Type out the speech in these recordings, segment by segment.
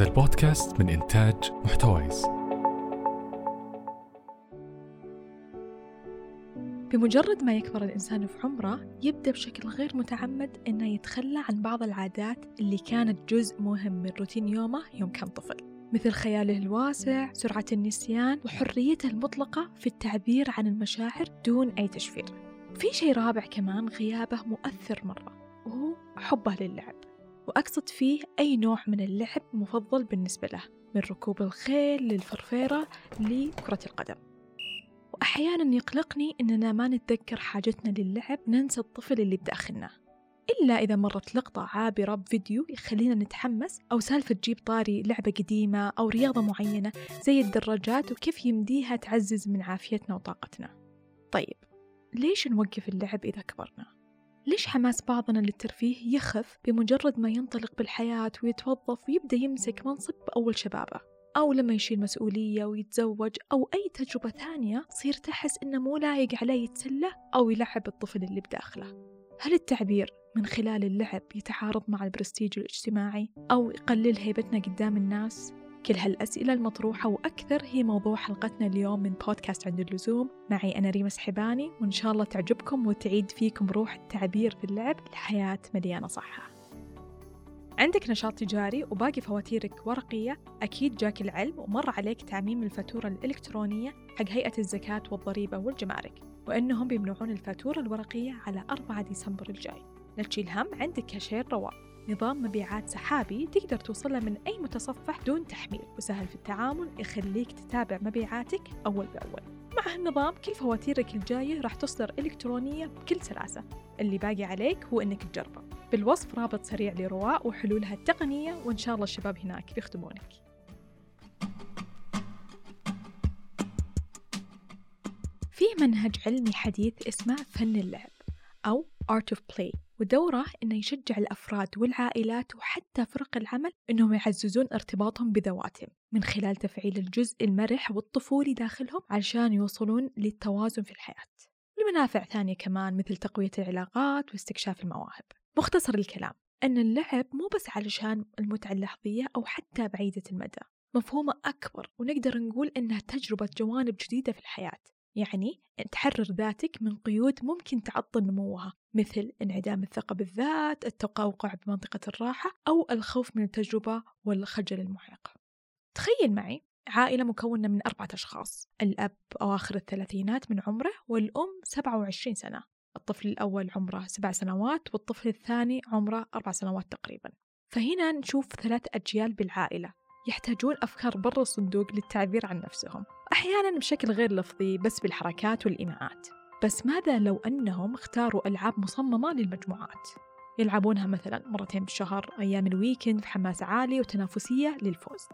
هذا البودكاست من إنتاج محتويس. بمجرد ما يكبر الإنسان في عمره يبدأ بشكل غير متعمد إنه يتخلى عن بعض العادات اللي كانت جزء مهم من روتين يومه يوم كان طفل. مثل خياله الواسع، سرعة النسيان وحريته المطلقة في التعبير عن المشاعر دون أي تشفير. في شيء رابع كمان غيابه مؤثر مرة وهو حبه للعب. وأقصد فيه أي نوع من اللعب مفضل بالنسبة له من ركوب الخيل للفرفيرة لكرة القدم. وأحيانا يقلقني إننا ما نتذكر حاجتنا للعب ننسى الطفل اللي بداخلنا إلا إذا مرت لقطة عابرة بفيديو يخلينا نتحمس أو سالفة تجيب طاري لعبة قديمة أو رياضة معينة زي الدراجات وكيف يمديها تعزز من عافيتنا وطاقتنا. طيب ليش نوقف اللعب إذا كبرنا؟ ليش حماس بعضنا للترفيه يخف بمجرد ما ينطلق بالحياة ويتوظف ويبدأ يمسك منصب بأول شبابه أو لما يشيل مسؤولية ويتزوج أو أي تجربة ثانية تصير تحس إنه مو لايق عليه يتسلى أو يلعب الطفل اللي بداخله هل التعبير من خلال اللعب يتعارض مع البرستيج الاجتماعي أو يقلل هيبتنا قدام الناس؟ كل هالأسئلة المطروحة وأكثر هي موضوع حلقتنا اليوم من بودكاست عند اللزوم. معي أنا ريما سحباني وإن شاء الله تعجبكم وتعيد فيكم روح التعبير في اللعب لحياة مليانة صحة. عندك نشاط تجاري وباقي فواتيرك ورقية أكيد جاك العلم ومر عليك تعميم الفاتورة الإلكترونية حق هيئة الزكاة والضريبة والجمارك وإنهم بيمنعون الفاتورة الورقية على 4 ديسمبر الجاي. لا تشيل هم عندك كاشير رواق نظام مبيعات سحابي تقدر توصله من أي متصفح دون تحميل وسهل في التعامل يخليك تتابع مبيعاتك أول بأول. مع هالنظام كل فواتيرك الجاية راح تصدر إلكترونية بكل سلاسة. اللي باقي عليك هو إنك تجربه. بالوصف رابط سريع لرواق وحلولها التقنية وإن شاء الله الشباب هناك بيخدمونك في منهج علمي حديث اسمه فن اللعب أو Art of Play. ودوره إنه يشجع الأفراد والعائلات وحتى فرق العمل إنهم يعززون ارتباطهم بذواتهم من خلال تفعيل الجزء المرح والطفولي داخلهم علشان يوصلون للتوازن في الحياة. لمنافع ثانية كمان مثل تقوية العلاقات واستكشاف المواهب. مختصر الكلام أن اللعب مو بس علشان المتعة اللحظية أو حتى بعيدة المدى. مفهومه أكبر ونقدر نقول إنها تجربة جوانب جديدة في الحياة. يعني تحرر ذاتك من قيود ممكن تعطل نموها مثل انعدام الثقة بالذات التقوقع بمنطقة الراحة أو الخوف من التجربة والخجل المحيق. تخيل معي عائلة مكونة من أربعة أشخاص الأب أواخر الثلاثينات من عمره والأم 27 سنة. الطفل الأول عمره سبع سنوات والطفل الثاني عمره أربع سنوات تقريبا. فهنا نشوف ثلاث أجيال بالعائلة يحتاجون أفكار برا الصندوق للتعبير عن نفسهم. أحيانا بشكل غير لفظي بس بالحركات والإيماءات. بس ماذا لو أنهم اختاروا ألعاب مصممة للمجموعات؟ يلعبونها مثلا مرتين بالشهر أيام الويكند بحماس عالي وتنافسية للفوز.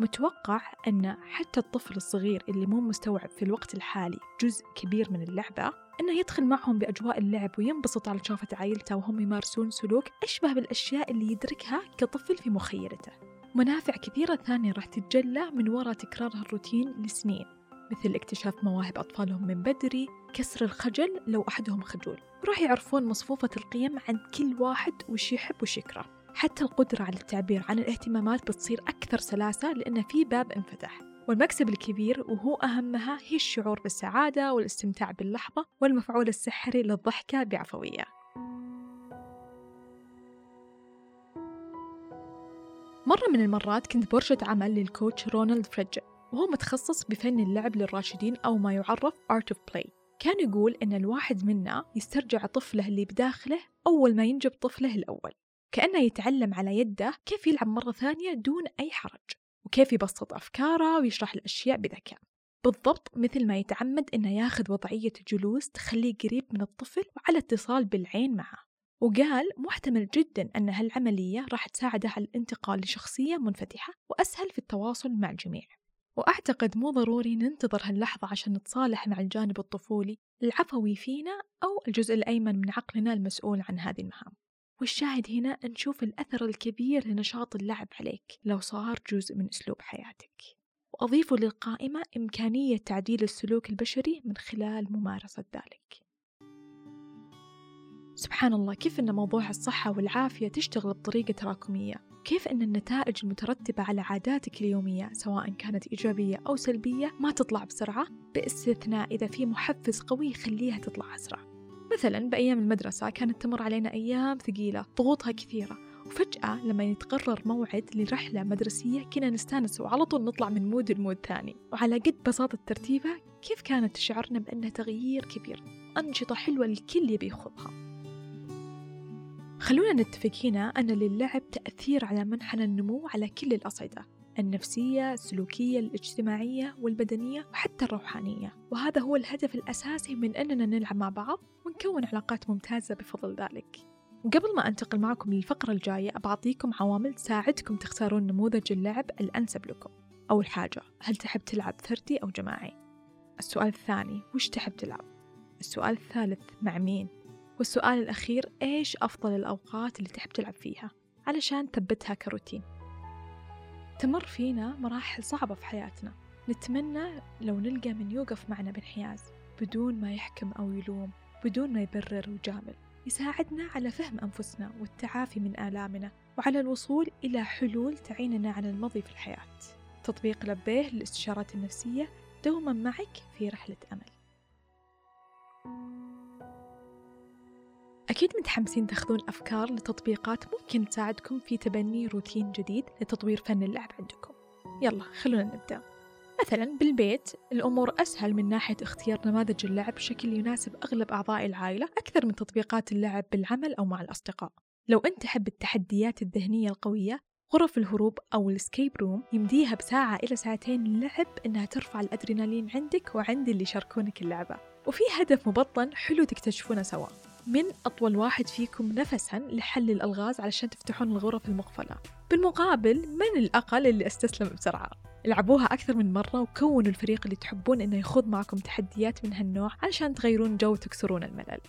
متوقع أن حتى الطفل الصغير اللي مو مستوعب في الوقت الحالي جزء كبير من اللعبة أنه يدخل معهم بأجواء اللعب وينبسط على شافة عائلته وهم يمارسون سلوك أشبه بالأشياء اللي يدركها كطفل في مخيلته منافع كثيرة ثانية راح تتجلى من وراء تكرار هالروتين لسنين مثل اكتشاف مواهب أطفالهم من بدري كسر الخجل لو أحدهم خجول. راح يعرفون مصفوفة القيم عند كل واحد وش يحب وش يكره. حتى القدرة على التعبير عن الاهتمامات بتصير أكثر سلاسة لأن في باب انفتح. والمكسب الكبير وهو أهمها هي الشعور بالسعادة والاستمتاع باللحظة والمفعول السحري للضحكة بعفوية. مرة من المرات كنت برشة عمل للكوتش رونالد فريدج وهو متخصص بفن اللعب للراشدين أو ما يعرف Art of Play. كان يقول إن الواحد منا يسترجع طفله اللي بداخله أول ما ينجب طفله الأول كأنه يتعلم على يده كيف يلعب مرة ثانية دون أي حرج وكيف يبسط أفكاره ويشرح الأشياء بذكاء بالضبط مثل ما يتعمد إنه ياخذ وضعية جلوس تخليه قريب من الطفل وعلى اتصال بالعين معه. وقال محتمل جدا أن هالعملية راح تساعده على الانتقال لشخصية منفتحة وأسهل في التواصل مع الجميع. وأعتقد مو ضروري ننتظر هاللحظة عشان نتصالح مع الجانب الطفولي العفوي فينا أو الجزء الأيمن من عقلنا المسؤول عن هذه المهام. والشاهد هنا نشوف الأثر الكبير لنشاط اللعب عليك لو صار جزء من أسلوب حياتك. وأضيف للقائمة إمكانية تعديل السلوك البشري من خلال ممارسة ذلك. سبحان الله كيف أن موضوع الصحة والعافية تشتغل بطريقة تراكمية؟ وكيف أن النتائج المترتبة على عاداتك اليومية سواء كانت إيجابية أو سلبية ما تطلع بسرعة؟ باستثناء إذا في محفز قوي يخليها تطلع أسرع. مثلا بأيام المدرسة كانت تمر علينا أيام ثقيلة ضغوطها كثيرة وفجأة لما يتقرر موعد لرحلة مدرسية كنا نستأنس وعلى طول نطلع من مود لمود ثاني. وعلى قد بساطة ترتيبها كيف كانت تشعرنا بأنه تغيير كبير؟ أنشطة حلوة الكل يبي يخوضها. خلونا نتفق هنا أن للعب تأثير على منحنى النمو على كل الأصعدة النفسية، السلوكية، الاجتماعية والبدنية وحتى الروحانية وهذا هو الهدف الأساسي من أننا نلعب مع بعض ونكون علاقات ممتازة بفضل ذلك وقبل ما أنتقل معكم للفقرة الجاية بعطيكم عوامل تساعدكم تختارون نموذج اللعب الأنسب لكم أول حاجة هل تحب تلعب فردي أو جماعي؟ السؤال الثاني وش تحب تلعب؟ السؤال الثالث مع مين؟ والسؤال الأخير إيش أفضل الأوقات اللي تحب تلعب فيها؟ علشان تثبتها كروتين. تمر فينا مراحل صعبة في حياتنا. نتمنى لو نلقى من يوقف معنا بانحياز بدون ما يحكم أو يلوم بدون ما يبرر ويجامل. يساعدنا على فهم أنفسنا والتعافي من آلامنا وعلى الوصول إلى حلول تعيننا على المضي في الحياة. تطبيق لبيه للاستشارات النفسية دوما معك في رحلة أمل. أكيد متحمسين تاخذون أفكار لتطبيقات ممكن تساعدكم في تبني روتين جديد لتطوير فن اللعب عندكم. يلا خلونا نبدأ. مثلا بالبيت الأمور أسهل من ناحية اختيار نماذج اللعب بشكل يناسب أغلب أعضاء العائلة أكثر من تطبيقات اللعب بالعمل أو مع الأصدقاء. لو أنت تحب التحديات الذهنية القوية غرف الهروب أو ال escape room يمديها بساعة إلى ساعتين لعب إنها ترفع الأدرينالين عندك وعند اللي يشاركونك اللعبة. وفي هدف مبطن حلو تكتشفونه سوا. من أطول واحد فيكم نفسا لحل الألغاز علشان تفتحون الغرف المقفلة. بالمقابل من الأقل اللي استسلم بسرعة؟ العبوها أكثر من مرة وكونوا الفريق اللي تحبون إنه يخوض معكم تحديات من هالنوع علشان تغيرون جو وتكسرون الملل.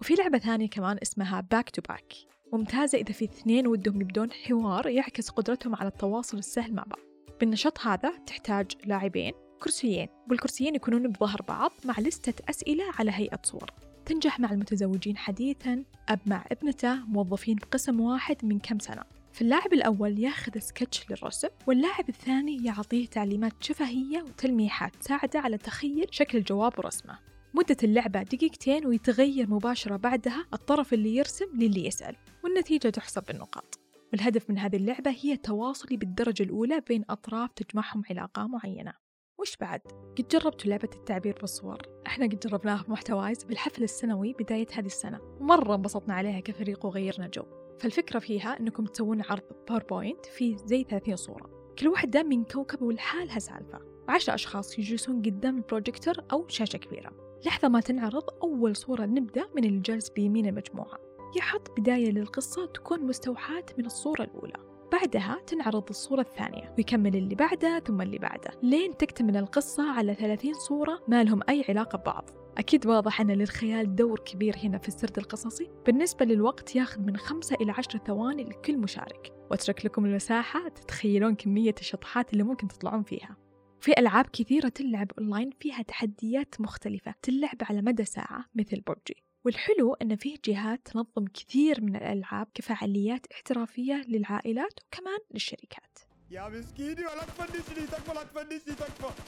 وفي لعبة ثانية كمان اسمها back to back ممتازة إذا في اثنين ودهم يبدون حوار يعكس قدرتهم على التواصل السهل مع بعض. بالنشاط هذا تحتاج لاعبين كرسيين والكرسيين يكونون بظهر بعض مع لستة أسئلة على هيئة صور. تنجح مع المتزوجين حديثا أب مع ابنته موظفين بقسم واحد من كم سنة. فاللاعب الأول ياخذ سكتش للرسم واللاعب الثاني يعطيه تعليمات شفهية وتلميحات تساعده على تخيل شكل الجواب ورسمه. مدة اللعبة دقيقتين ويتغير مباشرة بعدها الطرف اللي يرسم للي يسأل والنتيجة تحسب بالنقاط. والهدف من هذه اللعبة هي تواصلي بالدرجة الأولى بين أطراف تجمعهم علاقة معينة. وش بعد؟ قد جربتوا لعبة التعبير بالصور؟ إحنا قد جربناها في محتوايز بالحفل السنوي بداية هذه السنة ومرة انبسطنا عليها كفريق وغيرنا جو. فالفكرة فيها إنكم تسوون عرض PowerPoint فيه زي 30 صورة. كل واحدة من كوكب ولحالها سالفة. وعشرة أشخاص يجلسون قدام البروجيكتور أو شاشة كبيرة. لحظة ما تنعرض أول صورة نبدأ من اللي جالس بيمين المجموعة. يحط بداية للقصة تكون مستوحاة من الصورة الأولى. بعدها تنعرض الصورة الثانية. ويكمل اللي بعده ثم اللي بعده. لين تكتمل القصة على 30 صورة ما لهم أي علاقة ببعض. أكيد واضح أن للخيال دور كبير هنا في السرد القصصي. بالنسبة للوقت ياخذ من خمسة إلى عشر ثواني لكل مشارك. وأترك لكم المساحة تتخيلون كمية الشطحات اللي ممكن تطلعون فيها. في ألعاب كثيرة تلعب أونلاين فيها تحديات مختلفة. تلعب على مدى ساعة مثل ببجي. والحلو أن فيه جهات تنظم كثير من الألعاب كفعاليات احترافية للعائلات وكمان للشركات. يا مسكيني ولا تفنشني تكفى لا تفنشني تكفى.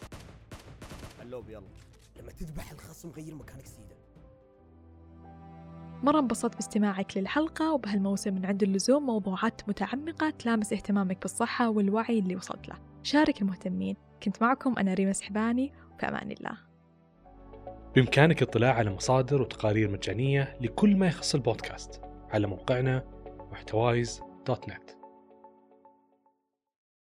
اللوب يلا. لما تذبح الخصم غير مكانك سيدة. مرة انبسطت باستماعك للحلقة وبهالموسم من عند اللزوم موضوعات متعمقة تلامس اهتمامك بالصحة والوعي اللي وصلت له. شارك المهتمين. كنت معكم أنا ريما سحباني في أمان الله. بإمكانك الاطلاع على مصادر وتقارير مجانية لكل ما يخص البودكاست على موقعنا محتوايز دوت نت.